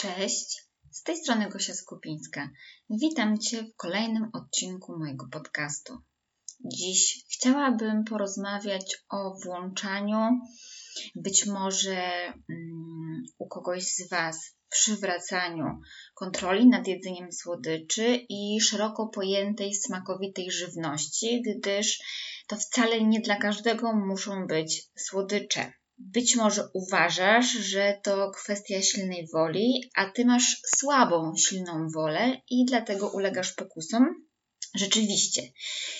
Cześć, z tej strony Gosia Skupińska. Witam Cię w kolejnym odcinku mojego podcastu. Dziś chciałabym porozmawiać o włączaniu być może um, u kogoś z Was przywracaniu kontroli nad jedzeniem słodyczy i szeroko pojętej smakowitej żywności, gdyż to wcale nie dla każdego muszą być słodycze. Być może uważasz, że to kwestia silnej woli, a ty masz słabą, silną wolę i dlatego ulegasz pokusom? Rzeczywiście,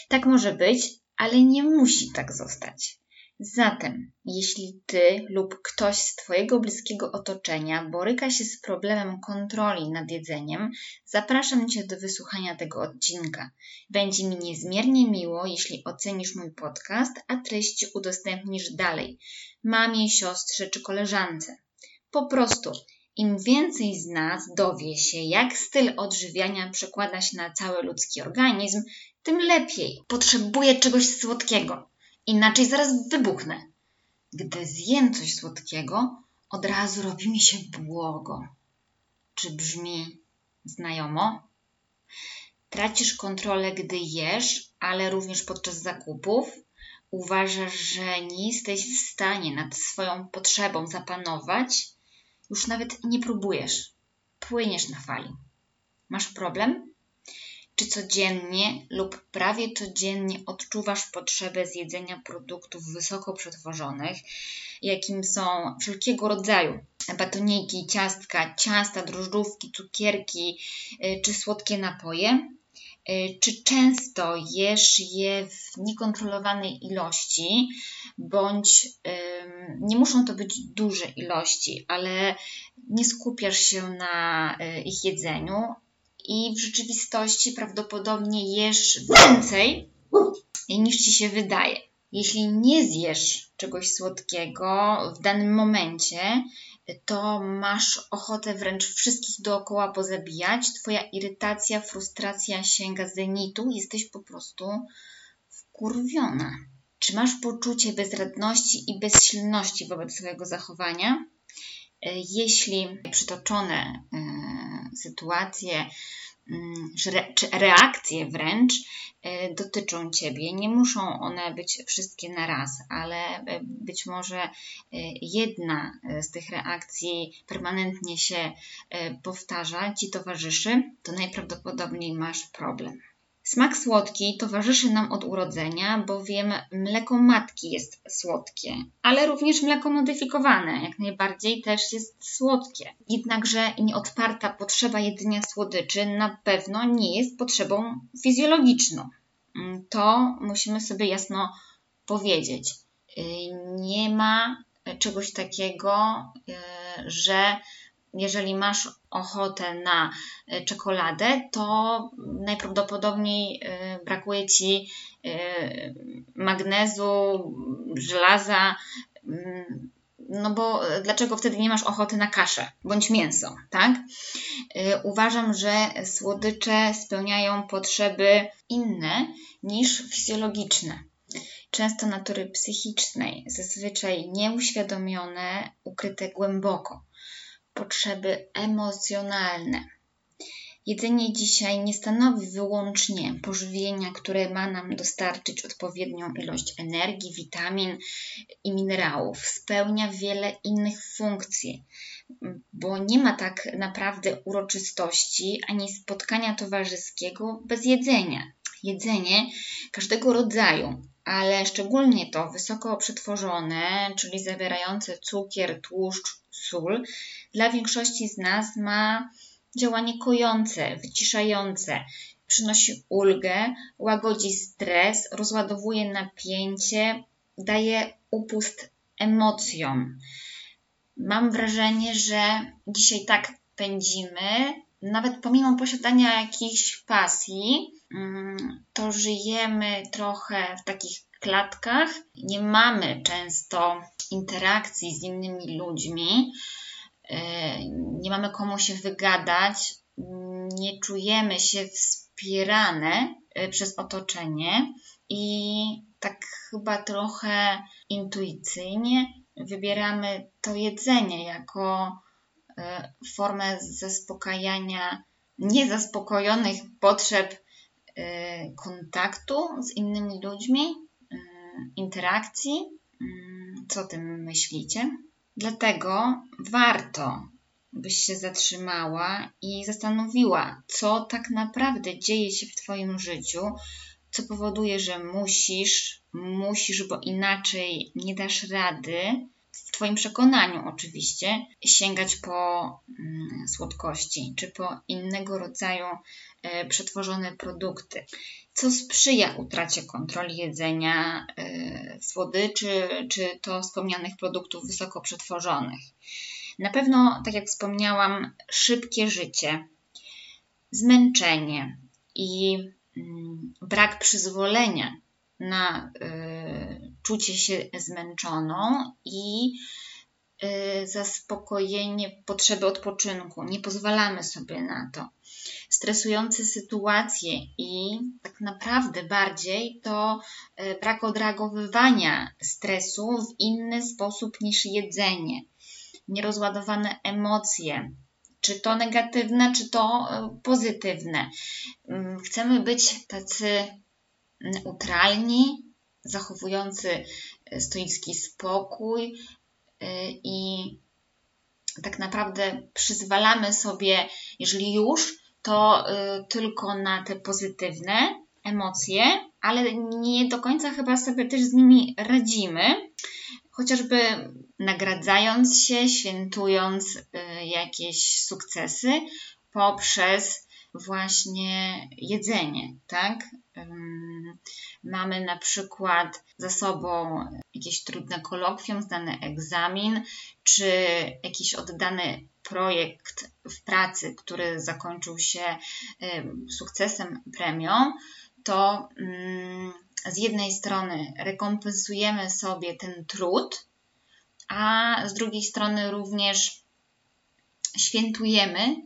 tak może być, ale nie musi tak zostać. Zatem, jeśli ty lub ktoś z Twojego bliskiego otoczenia boryka się z problemem kontroli nad jedzeniem, zapraszam Cię do wysłuchania tego odcinka. Będzie mi niezmiernie miło, jeśli ocenisz mój podcast, a treści udostępnisz dalej mamie, siostrze czy koleżance. Po prostu, im więcej z nas dowie się, jak styl odżywiania przekłada się na cały ludzki organizm, tym lepiej. Potrzebuję czegoś słodkiego Inaczej zaraz wybuchnę. Gdy zjem coś słodkiego, od razu robi mi się błogo. Czy brzmi znajomo? Tracisz kontrolę, gdy jesz, ale również podczas zakupów. Uważasz, że nie jesteś w stanie nad swoją potrzebą zapanować. Już nawet nie próbujesz. Płyniesz na fali. Masz problem? Czy codziennie lub prawie codziennie odczuwasz potrzebę zjedzenia produktów wysoko przetworzonych, jakim są wszelkiego rodzaju batoniki, ciastka, ciasta, drożdżówki, cukierki y, czy słodkie napoje? Y, czy często jesz je w niekontrolowanej ilości, bądź nie muszą to być duże ilości, ale nie skupiasz się na y, ich jedzeniu, i w rzeczywistości prawdopodobnie jesz więcej niż ci się wydaje. Jeśli nie zjesz czegoś słodkiego w danym momencie, to masz ochotę wręcz wszystkich dookoła pozabijać. Twoja irytacja, frustracja sięga zenitu, jesteś po prostu wkurwiona. Czy masz poczucie bezradności i bezsilności wobec swojego zachowania? Jeśli przytoczone e, sytuacje mm, czy reakcje wręcz e, dotyczą Ciebie. Nie muszą one być wszystkie na raz, ale e, być może jedna z tych reakcji permanentnie się powtarza, Ci towarzyszy, to najprawdopodobniej masz problem. Smak słodki towarzyszy nam od urodzenia, bowiem mleko matki jest słodkie, ale również mleko modyfikowane jak najbardziej też jest słodkie. Jednakże nieodparta potrzeba jedzenia słodyczy na pewno nie jest potrzebą fizjologiczną. To musimy sobie jasno powiedzieć. Nie ma czegoś takiego, że jeżeli masz ochotę na e, czekoladę, to najprawdopodobniej e, brakuje ci e, magnezu, żelaza. Mm, no bo dlaczego wtedy nie masz ochoty na kaszę bądź mięso, tak? Uważam, że słodycze spełniają potrzeby inne niż fizjologiczne często natury psychicznej, zazwyczaj nieuświadomione, ukryte głęboko potrzeby emocjonalne. Jedzenie dzisiaj nie stanowi wyłącznie pożywienia, które ma nam dostarczyć odpowiednią ilość energii, witamin i minerałów. Spełnia wiele innych funkcji, bo nie ma tak naprawdę uroczystości ani spotkania towarzyskiego bez jedzenia. Jedzenie każdego rodzaju, ale szczególnie to wysoko przetworzone, czyli zawierające cukier, tłuszcz, sól, dla większości z nas ma działanie kojące, wyciszające, przynosi ulgę, łagodzi stres, rozładowuje napięcie, daje upust emocjom. Mam wrażenie, że dzisiaj tak pędzimy, nawet pomimo posiadania jakichś pasji, mm, to żyjemy trochę w takich klatkach, nie mamy często interakcji z innymi ludźmi, e, nie mamy komu się wygadać, nie czujemy się wspierane e, przez otoczenie. I tak chyba trochę intuicyjnie wybieramy to jedzenie jako formę zaspokajania niezaspokojonych potrzeb kontaktu z innymi ludźmi, interakcji. Co o tym myślicie? Dlatego warto byś się zatrzymała i zastanowiła, co tak naprawdę dzieje się w Twoim życiu, co powoduje, że musisz, musisz, bo inaczej nie dasz rady, w Twoim przekonaniu oczywiście, sięgać po mm, słodkości czy po innego rodzaju e, przetworzone produkty, co sprzyja utracie kontroli jedzenia e, słodyczy czy to wspomnianych produktów wysoko przetworzonych. Na pewno, tak jak wspomniałam, szybkie życie, zmęczenie i mm, brak przyzwolenia na y, czucie się zmęczoną i y, zaspokojenie potrzeby odpoczynku. Nie pozwalamy sobie na to. Stresujące sytuacje i tak naprawdę bardziej to y, brak odreagowywania stresu w inny sposób niż jedzenie nierozładowane emocje, czy to negatywne, czy to e, pozytywne. Mm, chcemy być tacy neutralni, zachowujący e, stoicki spokój e, i tak naprawdę przyzwalamy sobie, jeżeli już, to tylko na te pozytywne emocje, ale nie do końca chyba sobie też z nimi radzimy chociażby nagradzając się, świętując y, jakieś sukcesy poprzez właśnie jedzenie, tak? Mamy na przykład za sobą jakieś trudne kolokwium, zdany egzamin, czy jakiś oddany projekt w pracy, który zakończył się sukcesem, premią, to z jednej strony rekompensujemy sobie ten trud, a z drugiej strony również świętujemy,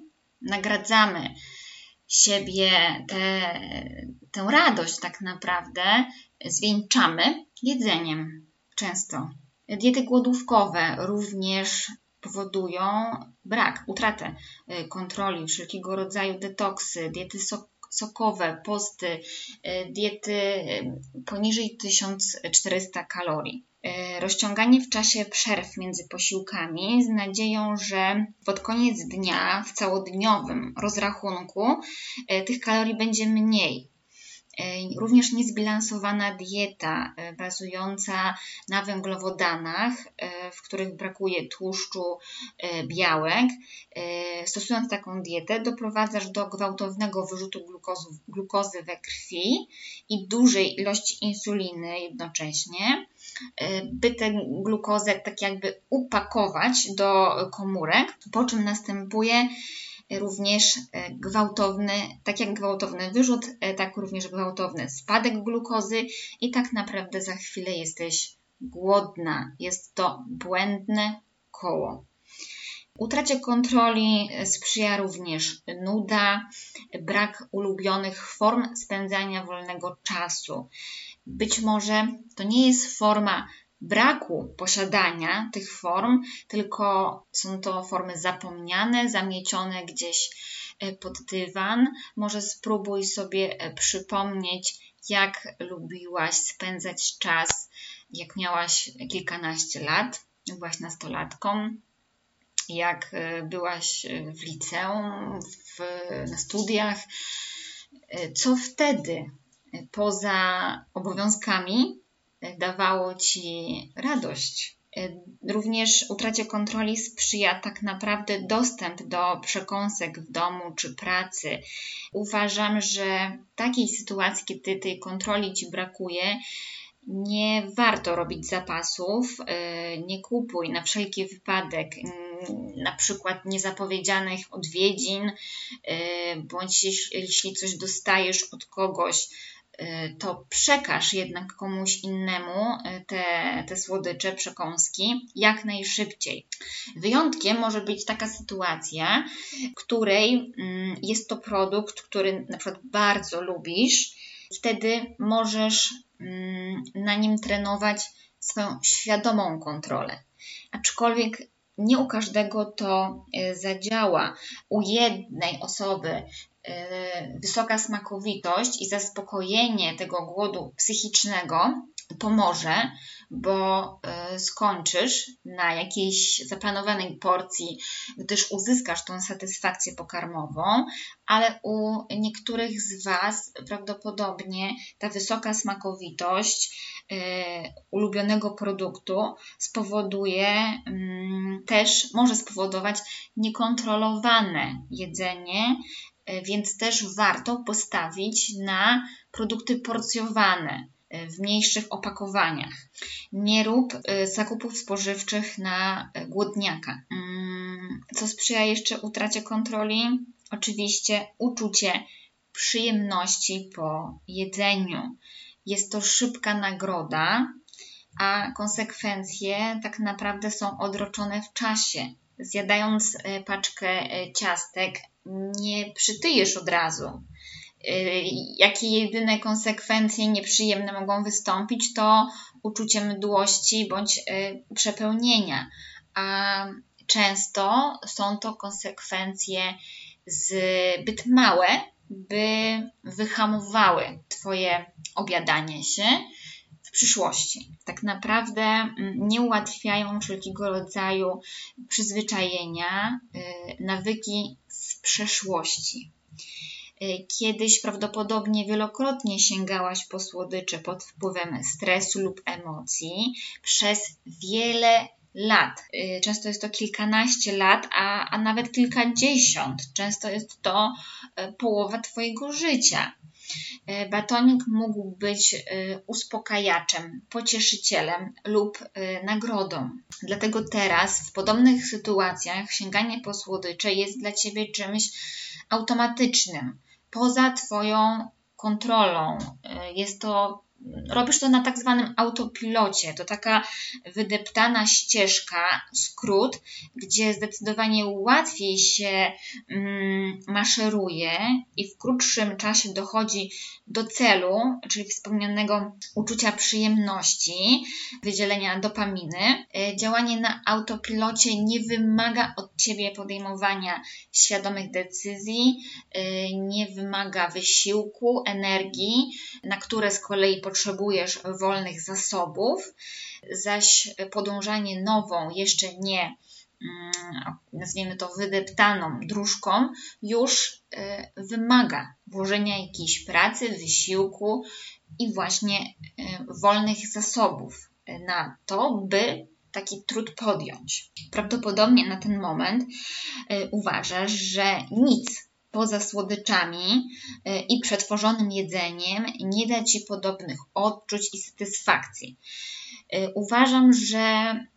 nagradzamy siebie tę, tę radość tak naprawdę, zwieńczamy jedzeniem często. Diety głodówkowe również powodują brak, utratę y, kontroli, wszelkiego rodzaju detoksy, diety sok sokowe, posty, e, diety e, poniżej 1400 kalorii. Rozciąganie w czasie przerw między posiłkami z nadzieją, że pod koniec dnia w całodniowym rozrachunku tych kalorii będzie mniej. E, również niezbilansowana dieta e, bazująca na węglowodanach, e, w których brakuje tłuszczu, białek. Stosując taką dietę, doprowadzasz do gwałtownego wyrzutu glukozy, glukozy we krwi i dużej ilości insuliny jednocześnie, by tę glukozę tak jakby upakować do komórek, po czym następuje również e, gwałtowny, tak jak gwałtowny wyrzut, e, tak również gwałtowny spadek glukozy i tak naprawdę za chwilę jesteś głodna. Jest to błędne koło. Utracie kontroli sprzyja również nuda, brak ulubionych form spędzania wolnego czasu. Być może to nie jest forma braku posiadania tych form, tylko są to formy zapomniane, zamiecione gdzieś e, pod dywan. Może spróbuj sobie e, przypomnieć, jak lubiłaś spędzać czas, jak miałaś kilkanaście lat, byłaś nastolatką, jak e, byłaś w liceum, w, na studiach. Co wtedy, poza obowiązkami, dawało ci radość. Również utracie kontroli sprzyja tak naprawdę dostęp do przekąsek w domu czy pracy. Uważam, że w takiej sytuacji, kiedy tej kontroli ci brakuje, nie warto robić zapasów, nie kupuj na wszelki wypadek na przykład niezapowiedzianych odwiedzin, bądź jeśli coś dostajesz od kogoś, to przekaż jednak komuś innemu y, te, te słodycze, przekąski jak najszybciej. Wyjątkiem może być taka sytuacja, w której mm, jest to produkt, który na przykład bardzo lubisz, wtedy możesz mm, na nim trenować swoją świadomą kontrolę. Aczkolwiek nie u każdego to zadziała. U jednej osoby wysoka smakowitość i zaspokojenie tego głodu psychicznego pomoże, bo e, skończysz na jakiejś zaplanowanej porcji, gdyż uzyskasz tą satysfakcję pokarmową, ale u niektórych z Was prawdopodobnie ta wysoka smakowitość e, ulubionego produktu spowoduje mm, też, może spowodować niekontrolowane jedzenie, e, więc też warto postawić na produkty porcjowane, w mniejszych opakowaniach. Nie rób y, zakupów spożywczych na głodniaka. Mm, co sprzyja jeszcze utracie kontroli? Oczywiście uczucie przyjemności po jedzeniu. Jest to szybka nagroda, a konsekwencje tak naprawdę są odroczone w czasie. Zjadając y, paczkę ciastek, nie przytyjesz od razu Y, jakie jedyne konsekwencje nieprzyjemne mogą wystąpić, to uczucie mdłości bądź przepełnienia. A często są to konsekwencje zbyt małe, by wyhamowały Twoje obiadanie się przyszłości. Tak naprawdę mm, nie ułatwiają wszelkiego rodzaju przyzwyczajenia, y, nawyki z przeszłości. Y, kiedyś prawdopodobnie wielokrotnie sięgałaś po słodycze pod wpływem stresu lub emocji przez wiele lat. Y, często jest to kilkanaście lat, a, a nawet kilkadziesiąt. Często jest to połowa Twojego życia. Batonik mógł być uspokajaczem, pocieszycielem lub nagrodą. Dlatego teraz w podobnych sytuacjach sięganie po słodycze jest dla Ciebie czymś automatycznym, poza Twoją kontrolą. Jest to robisz to na tak zwanym autopilocie. To taka wydeptana ścieżka, skrót, gdzie zdecydowanie łatwiej się mm, maszeruje i w krótszym czasie dochodzi do celu, czyli wspomnianego uczucia przyjemności, wydzielenia dopaminy. E, działanie na autopilocie nie wymaga od ciebie podejmowania świadomych decyzji, e, nie wymaga wysiłku, energii, na które z kolei potrzebujesz wolnych zasobów, zaś podążanie nową, jeszcze nie mm, nazwijmy to wydeptaną dróżką, już y, wymaga włożenia jakiejś pracy, wysiłku i właśnie y, wolnych zasobów na to, by taki trud podjąć. Prawdopodobnie na ten moment y, uważasz, że nic poza słodyczami y, i przetworzonym jedzeniem nie da Ci podobnych odczuć i satysfakcji. Y, uważam, że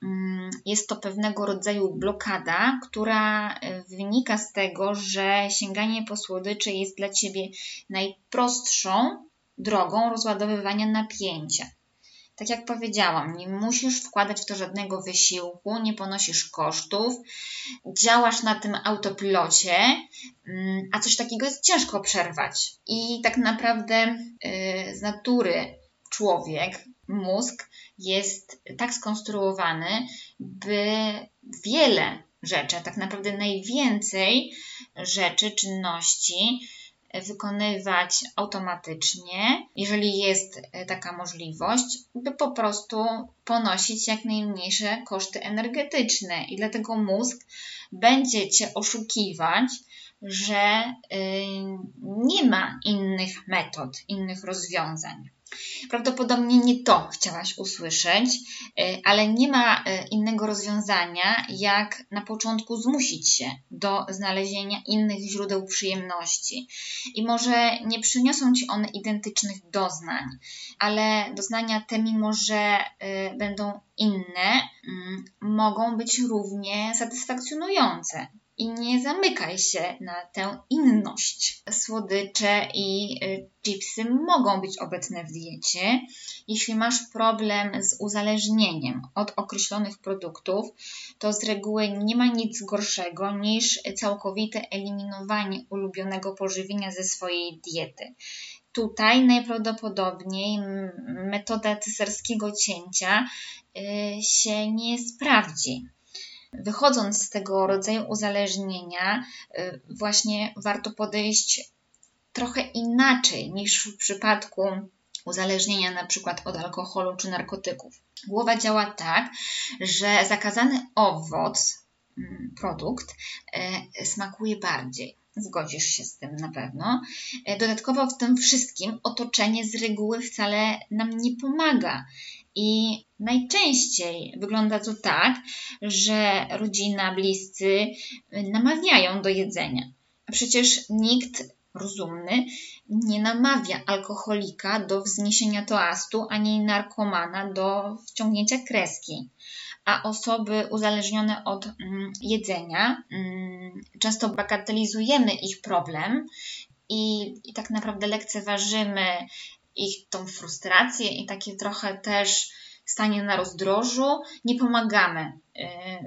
mm, jest to pewnego rodzaju blokada, która y, wynika z tego, że sięganie po słodycze jest dla Ciebie najprostszą drogą rozładowywania napięcia. Tak jak powiedziałam, nie musisz wkładać w to żadnego wysiłku, nie ponosisz kosztów, działasz na tym autopilocie, mm, a coś takiego jest ciężko przerwać. I tak naprawdę y, z natury człowiek, mózg jest tak skonstruowany, by wiele rzeczy, tak naprawdę najwięcej rzeczy, czynności wykonywać automatycznie, jeżeli jest e, taka możliwość, by po prostu ponosić jak najmniejsze koszty energetyczne. I dlatego mózg będzie cię oszukiwać, że y, nie ma innych metod, innych rozwiązań. Prawdopodobnie nie to chciałaś usłyszeć, y, ale nie ma y, innego rozwiązania, jak na początku zmusić się do znalezienia innych źródeł przyjemności. I może nie przyniosą ci one identycznych doznań, ale doznania te, mimo że y, będą inne, mm, mogą być równie satysfakcjonujące i nie zamykaj się na tę inność. Słodycze i y, chipsy mogą być obecne w diecie. Jeśli masz problem z uzależnieniem od określonych produktów, to z reguły nie ma nic gorszego niż całkowite eliminowanie ulubionego pożywienia ze swojej diety. Tutaj najprawdopodobniej metoda cesarskiego cięcia y, się nie sprawdzi wychodząc z tego rodzaju uzależnienia, y, właśnie warto podejść trochę inaczej niż w przypadku uzależnienia na przykład od alkoholu czy narkotyków. Głowa działa tak, że zakazany owoc, mm, produkt, e, smakuje bardziej. Zgodzisz się z tym na pewno. E, dodatkowo w tym wszystkim otoczenie z reguły wcale nam nie pomaga. I najczęściej wygląda to tak, że rodzina, bliscy namawiają do jedzenia. A przecież nikt rozumny nie namawia alkoholika do wzniesienia toastu, ani narkomana do wciągnięcia kreski. A osoby uzależnione od mm, jedzenia, mm, często bagatelizujemy ich problem i, i tak naprawdę lekceważymy ich tą frustrację i takie trochę też stanie na rozdrożu, nie pomagamy y,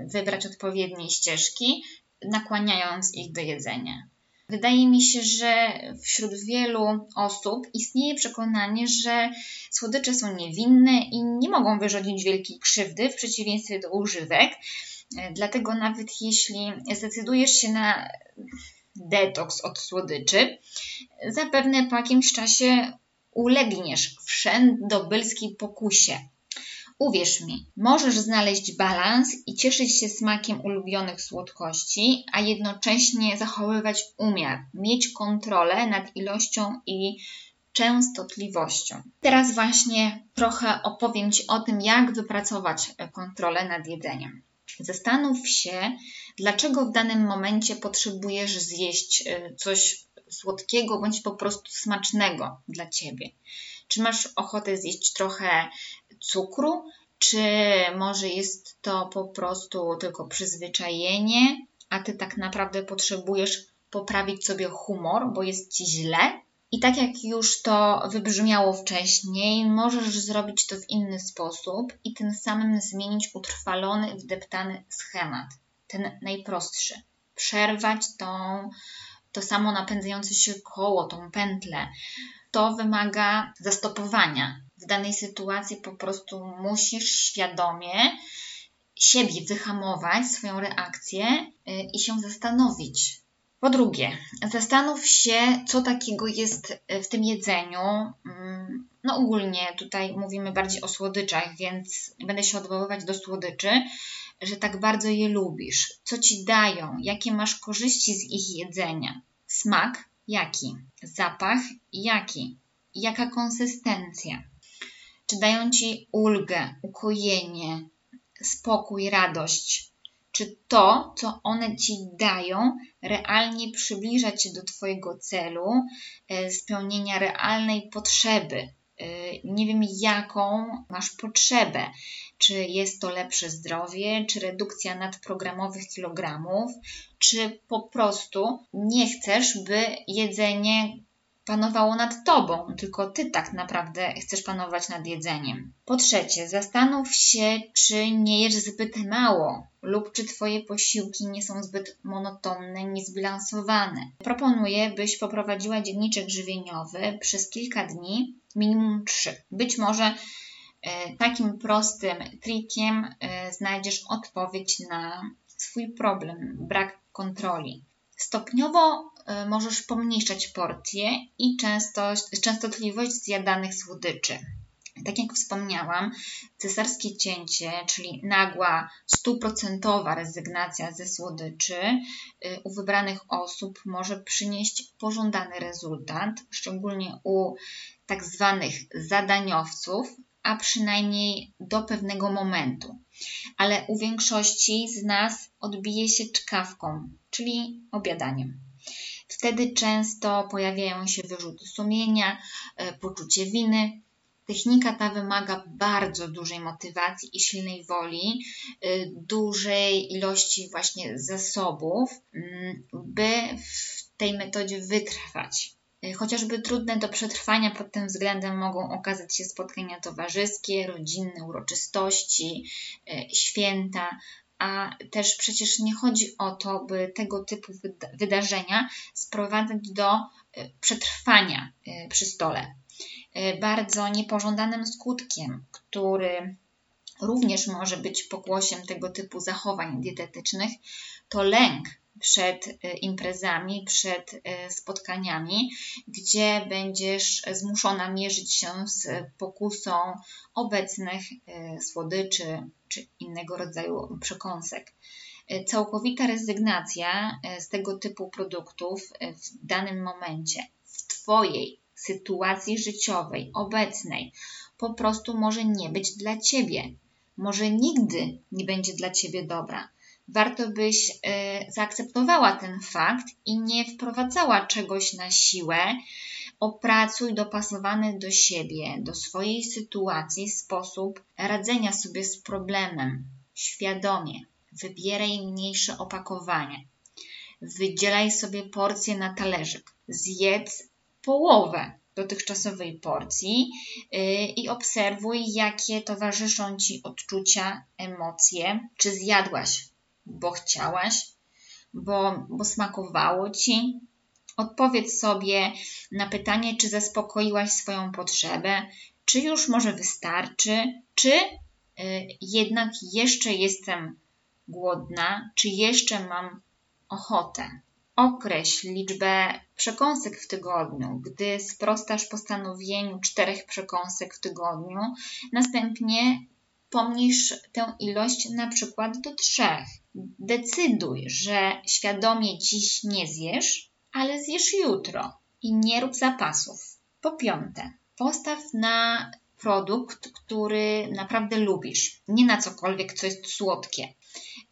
wybrać odpowiedniej ścieżki, nakłaniając ich do jedzenia. Wydaje mi się, że wśród wielu osób istnieje przekonanie, że słodycze są niewinne i nie mogą wyrządzić wielkiej krzywdy w przeciwieństwie do używek. Dlatego nawet jeśli zdecydujesz się na detoks od słodyczy, zapewne po jakimś czasie ulegniesz wszędobylskiej pokusie Uwierz mi, możesz znaleźć balans i cieszyć się smakiem ulubionych słodkości, a jednocześnie zachowywać umiar, mieć kontrolę nad ilością i częstotliwością. Teraz właśnie trochę opowiem Ci o tym, jak wypracować kontrolę nad jedzeniem. Zastanów się, dlaczego w danym momencie potrzebujesz zjeść y, coś słodkiego bądź po prostu smacznego dla Ciebie. Czy masz ochotę zjeść trochę cukru, czy może jest to po prostu tylko przyzwyczajenie, a ty tak naprawdę potrzebujesz poprawić sobie humor, bo jest ci źle? I tak jak już to wybrzmiało wcześniej, możesz zrobić to w inny sposób i tym samym zmienić utrwalony, wdeptany schemat, ten najprostszy. Przerwać tą, to samo napędzające się koło, tą pętlę. To wymaga zastopowania, w danej sytuacji po prostu musisz świadomie siebie wyhamować, swoją reakcję y, i się zastanowić. Po drugie, zastanów się, co takiego jest w tym jedzeniu. Mm, no ogólnie tutaj mówimy bardziej o słodyczach, więc będę się odwoływać do słodyczy, że tak bardzo je lubisz. Co ci dają? Jakie masz korzyści z ich jedzenia? Smak? Jaki? Zapach? Jaki? Jaka konsystencja? Czy dają ci ulgę, ukojenie, spokój, radość? Czy to, co one ci dają, realnie przybliża cię do Twojego celu, e, spełnienia realnej potrzeby? E, nie wiem, jaką masz potrzebę. Czy jest to lepsze zdrowie, czy redukcja nadprogramowych kilogramów, czy po prostu nie chcesz, by jedzenie panowało nad tobą, tylko ty tak naprawdę chcesz panować nad jedzeniem. Po trzecie, zastanów się, czy nie jesz zbyt mało lub czy twoje posiłki nie są zbyt monotonne, niezbilansowane. Proponuję, byś poprowadziła dzienniczek żywieniowy przez kilka dni, minimum trzy. Być może e, takim prostym trikiem e, znajdziesz odpowiedź na swój problem, brak kontroli. Stopniowo możesz pomniejszać porcje i częstość, częstotliwość zjadanych słodyczy. Tak jak wspomniałam, cesarskie cięcie, czyli nagła, stuprocentowa rezygnacja ze słodyczy y, u wybranych osób może przynieść pożądany rezultat, szczególnie u tak zwanych zadaniowców, a przynajmniej do pewnego momentu. Ale u większości z nas odbije się czkawką, czyli obiadaniem. Wtedy często pojawiają się wyrzuty sumienia, e, poczucie winy. Technika ta wymaga bardzo dużej motywacji i silnej woli, e, dużej ilości właśnie zasobów, mm, by w tej metodzie wytrwać. E, chociażby trudne do przetrwania pod tym względem mogą okazać się spotkania towarzyskie, rodzinne uroczystości, święta, a też przecież nie chodzi o to, by tego typu wydarzenia sprowadzać do e, przetrwania e, przy stole. E, bardzo niepożądanym skutkiem, który również może być pokłosiem tego typu zachowań dietetycznych, to lęk przed e, imprezami, przed e, spotkaniami, gdzie będziesz zmuszona mierzyć się z pokusą obecnych e, słodyczy czy innego rodzaju przekąsek. Całkowita rezygnacja z tego typu produktów w danym momencie, w Twojej sytuacji życiowej, obecnej, po prostu może nie być dla Ciebie. Może nigdy nie będzie dla Ciebie dobra warto byś e, zaakceptowała ten fakt i nie wprowadzała czegoś na siłę. Opracuj dopasowany do siebie, do swojej sytuacji sposób radzenia sobie z problemem świadomie. Wybieraj mniejsze opakowanie. Wydzielaj sobie porcję na talerzyk. Zjedz połowę dotychczasowej porcji y, i obserwuj, jakie towarzyszą ci odczucia, emocje. Czy zjadłaś bo chciałaś, bo, bo smakowało ci. Odpowiedz sobie na pytanie, czy zaspokoiłaś swoją potrzebę, czy już może wystarczy, czy y, jednak jeszcze jestem głodna, czy jeszcze mam ochotę. Określ liczbę przekąsek w tygodniu. Gdy sprostasz postanowieniu czterech przekąsek w tygodniu, następnie pomniejsz tę ilość na przykład do trzech. Decyduj, że świadomie dziś nie zjesz, ale zjesz jutro i nie rób zapasów. Po piąte, postaw na produkt, który naprawdę lubisz, nie na cokolwiek, co jest słodkie.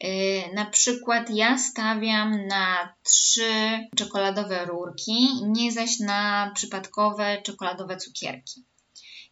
Yy, na przykład ja stawiam na trzy czekoladowe rurki, nie zaś na przypadkowe czekoladowe cukierki.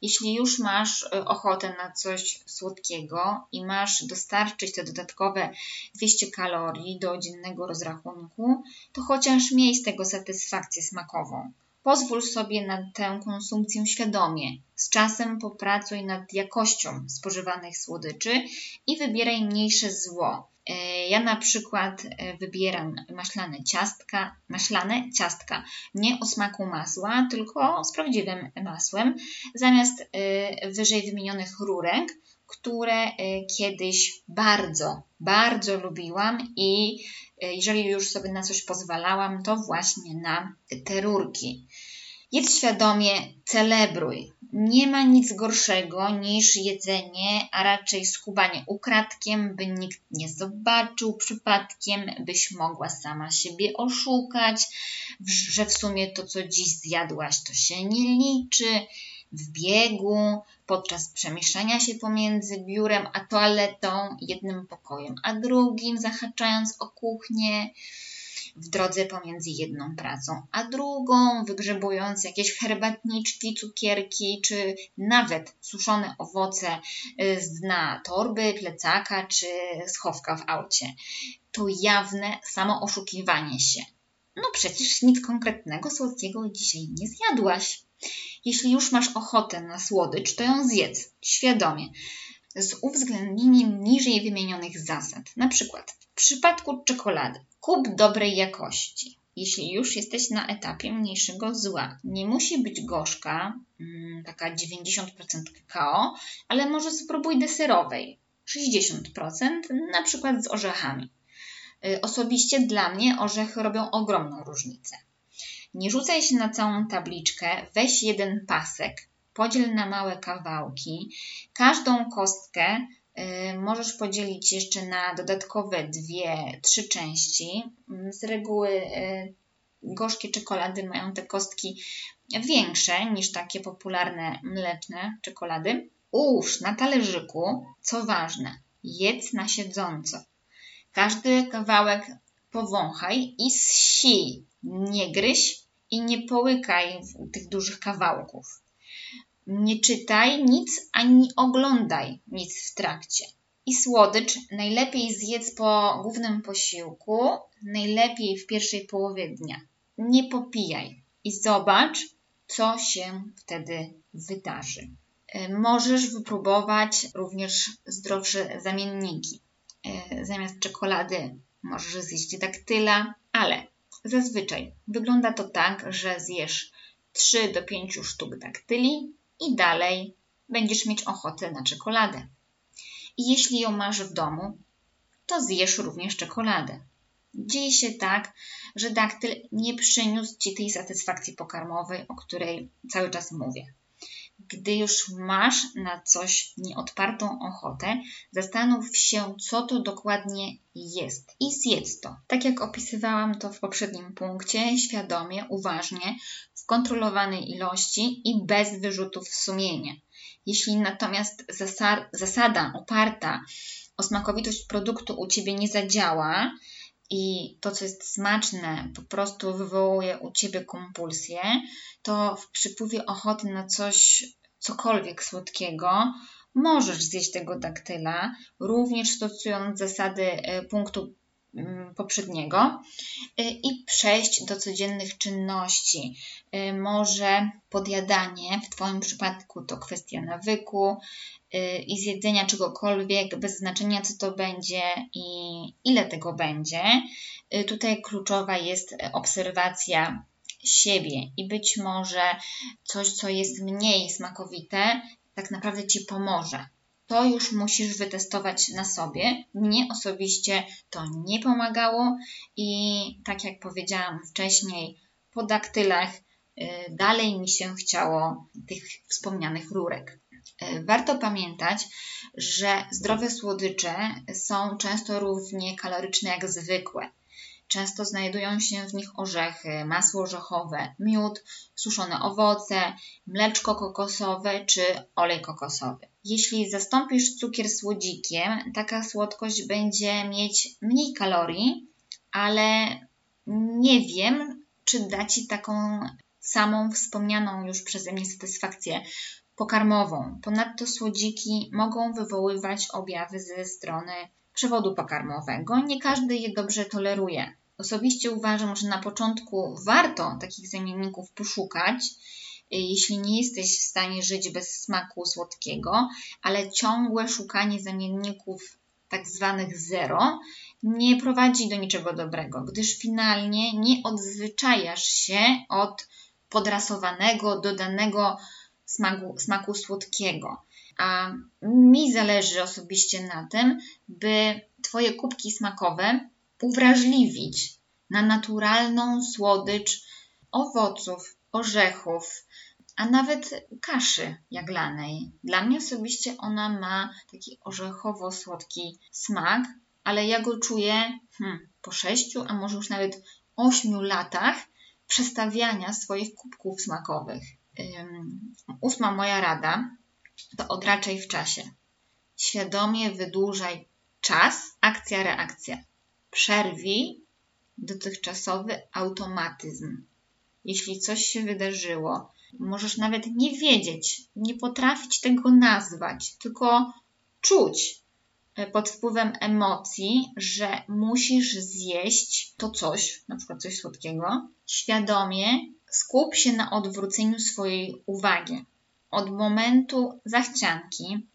Jeśli już masz e, ochotę na coś słodkiego i masz dostarczyć te dodatkowe 200 kalorii do dziennego rozrachunku, to chociaż miej z tego satysfakcję smakową. Pozwól sobie na tę konsumpcję świadomie. Z czasem popracuj nad jakością spożywanych słodyczy i wybieraj mniejsze zło. E, ja na przykład e, wybieram maślane ciastka, maślane ciastka, nie o smaku masła, tylko z prawdziwym masłem, zamiast e, wyżej wymienionych rurek, które kiedyś bardzo, bardzo lubiłam i jeżeli już sobie na coś pozwalałam, to właśnie na te rurki. Jedz świadomie, celebruj. Nie ma nic gorszego niż jedzenie, a raczej skubanie ukradkiem, by nikt nie zobaczył przypadkiem, byś mogła sama siebie oszukać, że w sumie to, co dziś zjadłaś, to się nie liczy. W biegu, podczas przemieszczania się pomiędzy biurem a toaletą, jednym pokojem a drugim, zahaczając o kuchnię w drodze pomiędzy jedną pracą a drugą, wygrzebując jakieś herbatniczki, cukierki, czy nawet suszone owoce y, z dna torby, plecaka czy schowka w aucie. To jawne samo oszukiwanie się. No przecież nic konkretnego słodkiego dzisiaj nie zjadłaś. Jeśli już masz ochotę na słodycz, to ją zjedz świadomie z uwzględnieniem niżej wymienionych zasad. Na przykład przypadku czekolady kup dobrej jakości. Jeśli już jesteś na etapie mniejszego zła, nie musi być gorzka, mm, taka 90% kakao, ale może spróbuj deserowej, 60%, na przykład z orzechami. Y, osobiście dla mnie orzechy robią ogromną różnicę. Nie rzucaj się na całą tabliczkę, weź jeden pasek, podziel na małe kawałki. Każdą kostkę możesz podzielić jeszcze na dodatkowe dwie, trzy części. Mm, z reguły y, gorzkie czekolady mają te kostki większe niż takie popularne mleczne czekolady. Ułóż na talerzyku, co ważne, jedz na siedząco. Każdy kawałek powąchaj i zsij. Nie gryź i nie połykaj tych dużych kawałków. Nie czytaj nic ani oglądaj nic w trakcie. I słodycz najlepiej zjedz po głównym posiłku, najlepiej w pierwszej połowie dnia. Nie popijaj i zobacz, co się wtedy wydarzy. E, możesz wypróbować również zdrowsze zamienniki. E, zamiast czekolady możesz zjeść daktyla, ale zazwyczaj wygląda to tak, że zjesz 3 do 5 sztuk daktyli, i dalej będziesz mieć ochotę na czekoladę. i jeśli ją masz w domu, to zjesz również czekoladę. Dzieje się tak, że daktyl nie przyniósł Ci tej satysfakcji pokarmowej, o której cały czas mówię. Gdy już masz na coś nieodpartą ochotę, zastanów się, co to dokładnie jest i zjedz to. Tak jak opisywałam to w poprzednim punkcie, świadomie, uważnie, w kontrolowanej ilości i bez wyrzutów sumienia. Jeśli natomiast zasada oparta o smakowitość produktu u Ciebie nie zadziała, i to, co jest smaczne, po prostu wywołuje u ciebie kompulsję, to w przypływie ochoty na coś, cokolwiek słodkiego, możesz zjeść tego daktyla, również stosując zasady e, punktu mm, poprzedniego e, i przejść do codziennych czynności. E, może podjadanie, w Twoim przypadku to kwestia nawyku, Y, i zjedzenia czegokolwiek, bez znaczenia co to będzie i ile tego będzie. Y, tutaj kluczowa jest obserwacja siebie i być może coś, co jest mniej smakowite, tak naprawdę Ci pomoże. To już musisz wytestować na sobie. Mnie osobiście to nie pomagało i tak jak powiedziałam wcześniej, po daktylach y, dalej mi się chciało tych wspomnianych rurek. E, warto pamiętać, że zdrowe słodycze są często równie kaloryczne jak zwykłe. Często znajdują się w nich orzechy, masło orzechowe, miód, suszone owoce, mleczko kokosowe czy olej kokosowy. Jeśli zastąpisz cukier słodzikiem, taka słodkość będzie mieć mniej kalorii, ale nie wiem, czy da Ci taką samą wspomnianą już przeze mnie satysfakcję pokarmową. Ponadto słodziki mogą wywoływać objawy ze strony przewodu pokarmowego. Nie każdy je dobrze toleruje. Osobiście uważam, że na początku warto takich zamienników poszukać, jeśli nie jesteś w stanie żyć bez smaku słodkiego, ale ciągłe szukanie zamienników tak zwanych zero nie prowadzi do niczego dobrego, gdyż finalnie nie odzwyczajasz się od podrasowanego, dodanego smaku, smaku słodkiego. A mi zależy osobiście na tym, by Twoje kubki smakowe uwrażliwić na naturalną słodycz owoców, orzechów, a nawet kaszy jaglanej. Dla mnie osobiście ona ma taki orzechowo-słodki smak, ale ja go czuję hmm, po sześciu, a może już nawet ośmiu latach przestawiania swoich kubków smakowych ósma moja rada to odraczaj w czasie. Świadomie wydłużaj czas, akcja, reakcja. Przerwij dotychczasowy automatyzm. Jeśli coś się wydarzyło, możesz nawet nie wiedzieć, nie potrafić tego nazwać, tylko czuć e, pod wpływem emocji, że musisz zjeść to coś, na przykład coś słodkiego, świadomie Skup się na odwróceniu swojej uwagi. Od momentu zachcianki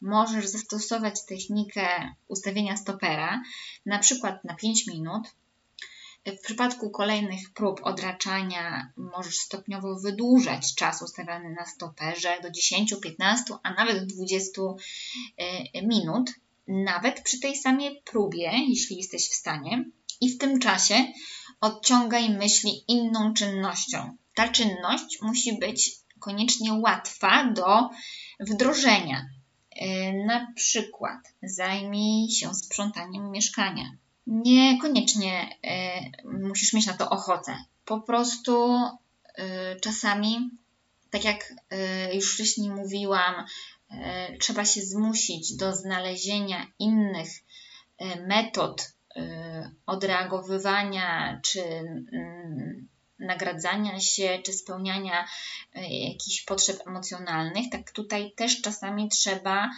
możesz zastosować technikę ustawienia stopera, na przykład na 5 minut. W przypadku kolejnych prób odraczania możesz stopniowo wydłużać czas ustawiany na stoperze do 10, 15, a nawet 20 e, minut, nawet przy tej samej próbie, jeśli jesteś w stanie. I w tym czasie odciągaj myśli inną czynnością. Ta czynność musi być koniecznie łatwa do wdrożenia. E, na przykład zajmij się sprzątaniem mieszkania. Niekoniecznie e, musisz mieć na to ochotę. Po prostu e, czasami, tak jak już wcześniej mówiłam, trzeba się zmusić do znalezienia innych metod Y, odreagowywania czy mm, nagradzania się, czy spełniania y, jakichś potrzeb emocjonalnych, tak tutaj też czasami trzeba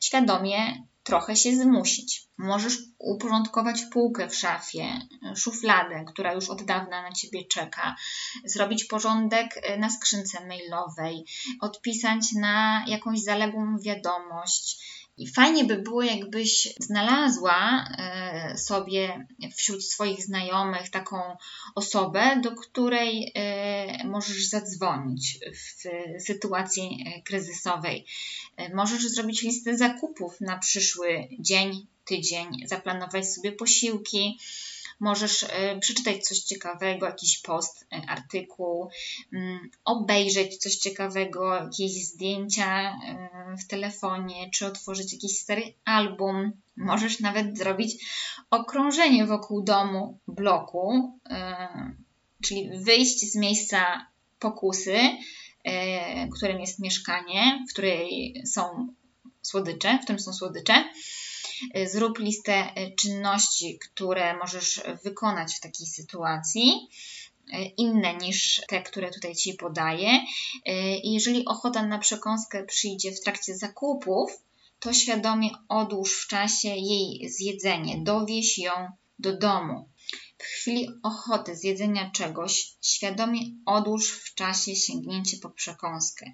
świadomie trochę się zmusić. Możesz uporządkować półkę w szafie, szufladę, która już od dawna na ciebie czeka, zrobić porządek y, na skrzynce mailowej, odpisać na jakąś zaległą wiadomość, I fajnie by było, jakbyś znalazła e, sobie wśród swoich znajomych taką osobę, do której e, możesz zadzwonić w sytuacji e, kryzysowej. Możesz zrobić listę zakupów na przyszły dzień, tydzień, zaplanować sobie posiłki możesz e, przeczytać coś ciekawego, jakiś post, e, artykuł, mm, obejrzeć coś ciekawego, jakieś zdjęcia e, w telefonie, czy otworzyć jakiś stary album. Możesz nawet zrobić okrążenie wokół domu, bloku, czyli wyjść z miejsca pokusy, którym jest mieszkanie, w której są słodycze, w którym są słodycze zrób listę y, czynności, które możesz wykonać w takiej sytuacji y, inne niż te, które tutaj Ci podaję. Jeżeli ochota na przekąskę przyjdzie w trakcie zakupów, to świadomie odłóż w czasie jej zjedzenie, dowieź ją do domu. W chwili ochoty zjedzenia czegoś, świadomie odłóż w czasie sięgnięcie po przekąskę.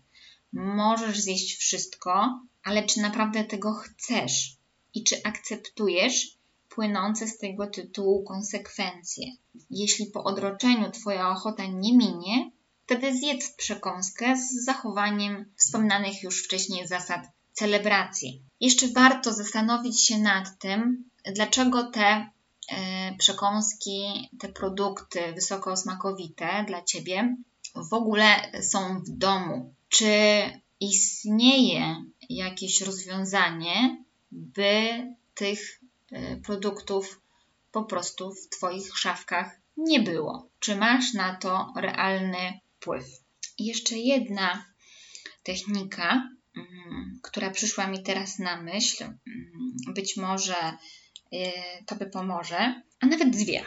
Możesz zjeść wszystko, ale czy naprawdę tego chcesz? I czy akceptujesz płynące z tego tytułu konsekwencje. Jeśli po odroczeniu Twoja ochota nie minie, wtedy zjedz przekąskę z zachowaniem wspomnianych już wcześniej zasad celebracji. Jeszcze warto zastanowić się nad tym, dlaczego te e, przekąski, te produkty wysokosmakowite dla Ciebie w ogóle są w domu. Czy istnieje jakieś rozwiązanie, by tych e, produktów po prostu w Twoich szafkach nie było. Czy masz na to realny wpływ? Jeszcze jedna technika, mm, która przyszła mi teraz na myśl, mm, być może e, to by pomoże, a nawet dwie.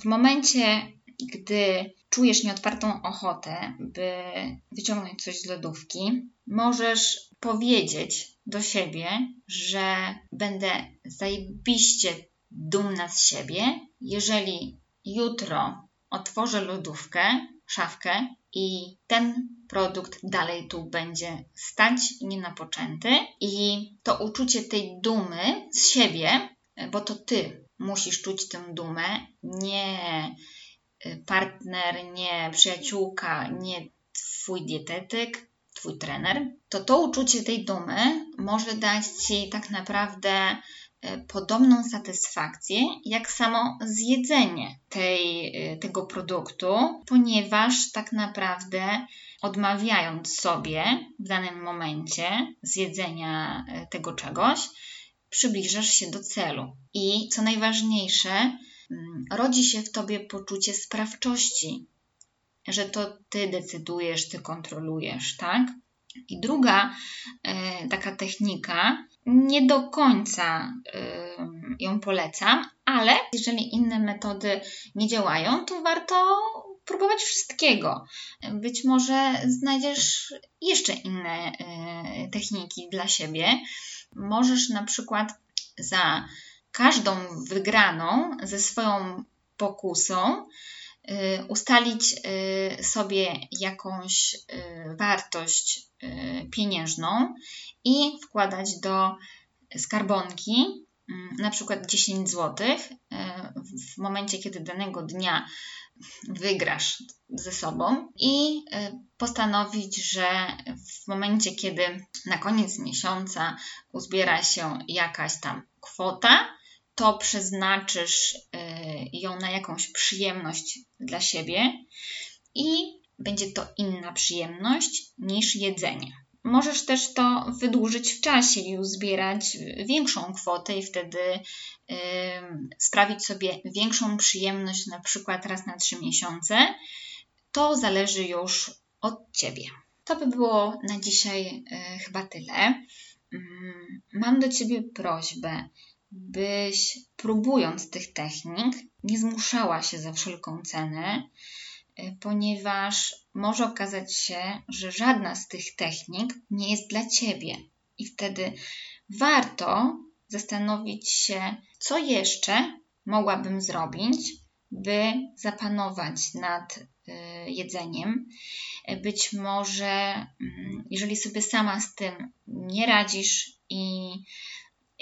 W momencie, gdy czujesz nieodpartą ochotę, by wyciągnąć coś z lodówki, możesz powiedzieć do siebie, że będę zajebiście dumna z siebie, jeżeli jutro otworzę lodówkę, szafkę i ten produkt dalej tu będzie stać nienapoczęty i to uczucie tej dumy z siebie, bo to ty musisz czuć tę dumę, nie partner, nie przyjaciółka, nie twój dietetyk, twój trener, to to uczucie tej dumy może dać ci tak naprawdę e, podobną satysfakcję jak samo zjedzenie tej, e, tego produktu, ponieważ tak naprawdę odmawiając sobie w danym momencie zjedzenia e, tego czegoś, przybliżasz się do celu. I co najważniejsze, Mm, rodzi się w tobie poczucie sprawczości, że to ty decydujesz, ty kontrolujesz, tak? I druga e, taka technika, nie do końca e, ją polecam, ale jeżeli inne metody nie działają, to warto próbować wszystkiego. Być może znajdziesz jeszcze inne e, techniki dla siebie. Możesz na przykład za każdą wygraną ze swoją pokusą y, ustalić y, sobie jakąś y, wartość pieniężną i wkładać do skarbonki na przykład 10 zł w momencie, kiedy danego dnia wygrasz ze sobą i postanowić, że w momencie, kiedy na koniec miesiąca uzbiera się jakaś tam kwota, to przeznaczysz y, ją na jakąś przyjemność dla siebie i będzie to inna przyjemność niż jedzenie. Możesz też to wydłużyć w czasie i uzbierać większą kwotę i wtedy yy, sprawić sobie większą przyjemność, na przykład raz na trzy miesiące. To zależy już od Ciebie. To by było na dzisiaj yy, chyba tyle. Yy, mam do Ciebie prośbę byś próbując tych technik nie zmuszała się za wszelką cenę, y, ponieważ może okazać się, że żadna z tych technik nie jest dla ciebie. I wtedy warto zastanowić się, co jeszcze mogłabym zrobić, by zapanować nad y, jedzeniem. Być może, mm, jeżeli sobie sama z tym nie radzisz i,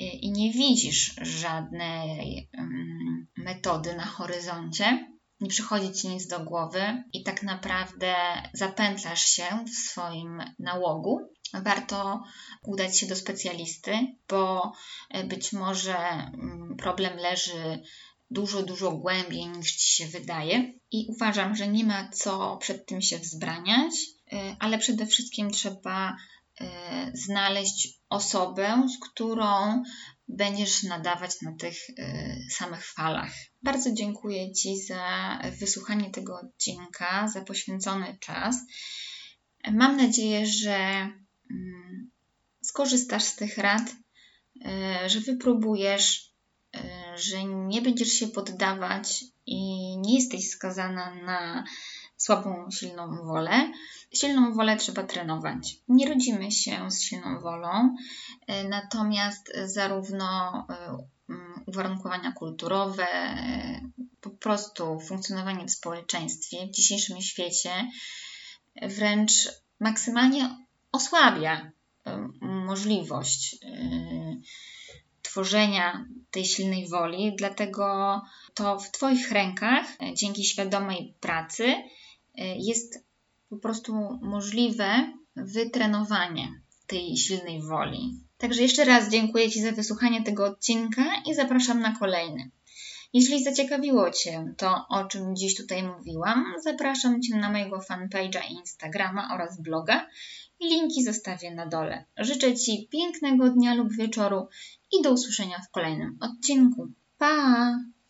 i nie widzisz żadnej mm, metody na horyzoncie, nie przychodzi ci nic do głowy i tak naprawdę zapętlasz się w swoim nałogu, warto udać się do specjalisty, bo e, być może mm, problem leży dużo, dużo głębiej niż ci się wydaje. I uważam, że nie ma co przed tym się wzbraniać, e, ale przede wszystkim trzeba znaleźć osobę, z którą będziesz nadawać na tych samych falach. Bardzo dziękuję Ci za wysłuchanie tego odcinka, za poświęcony czas. Mam nadzieję, że Mm, skorzystasz z tych rad, e, że wypróbujesz, e, że nie będziesz się poddawać i nie jesteś skazana na słabą, silną wolę. Silną wolę trzeba trenować. Nie rodzimy się z silną wolą, e, natomiast zarówno mm, uwarunkowania kulturowe, po prostu funkcjonowanie w społeczeństwie w dzisiejszym świecie wręcz maksymalnie osłabia możliwość tworzenia tej silnej woli, dlatego to w Twoich rękach, e, dzięki świadomej pracy, e, jest po prostu możliwe wytrenowanie tej silnej woli. Także jeszcze raz dziękuję Ci za wysłuchanie tego odcinka i zapraszam na kolejny. Jeśli zaciekawiło Cię to, o czym dziś tutaj mówiłam, zapraszam Cię na mojego fanpage'a Instagrama oraz bloga, Linki zostawię na dole. Życzę Ci pięknego dnia lub wieczoru i do usłyszenia w kolejnym odcinku. Pa!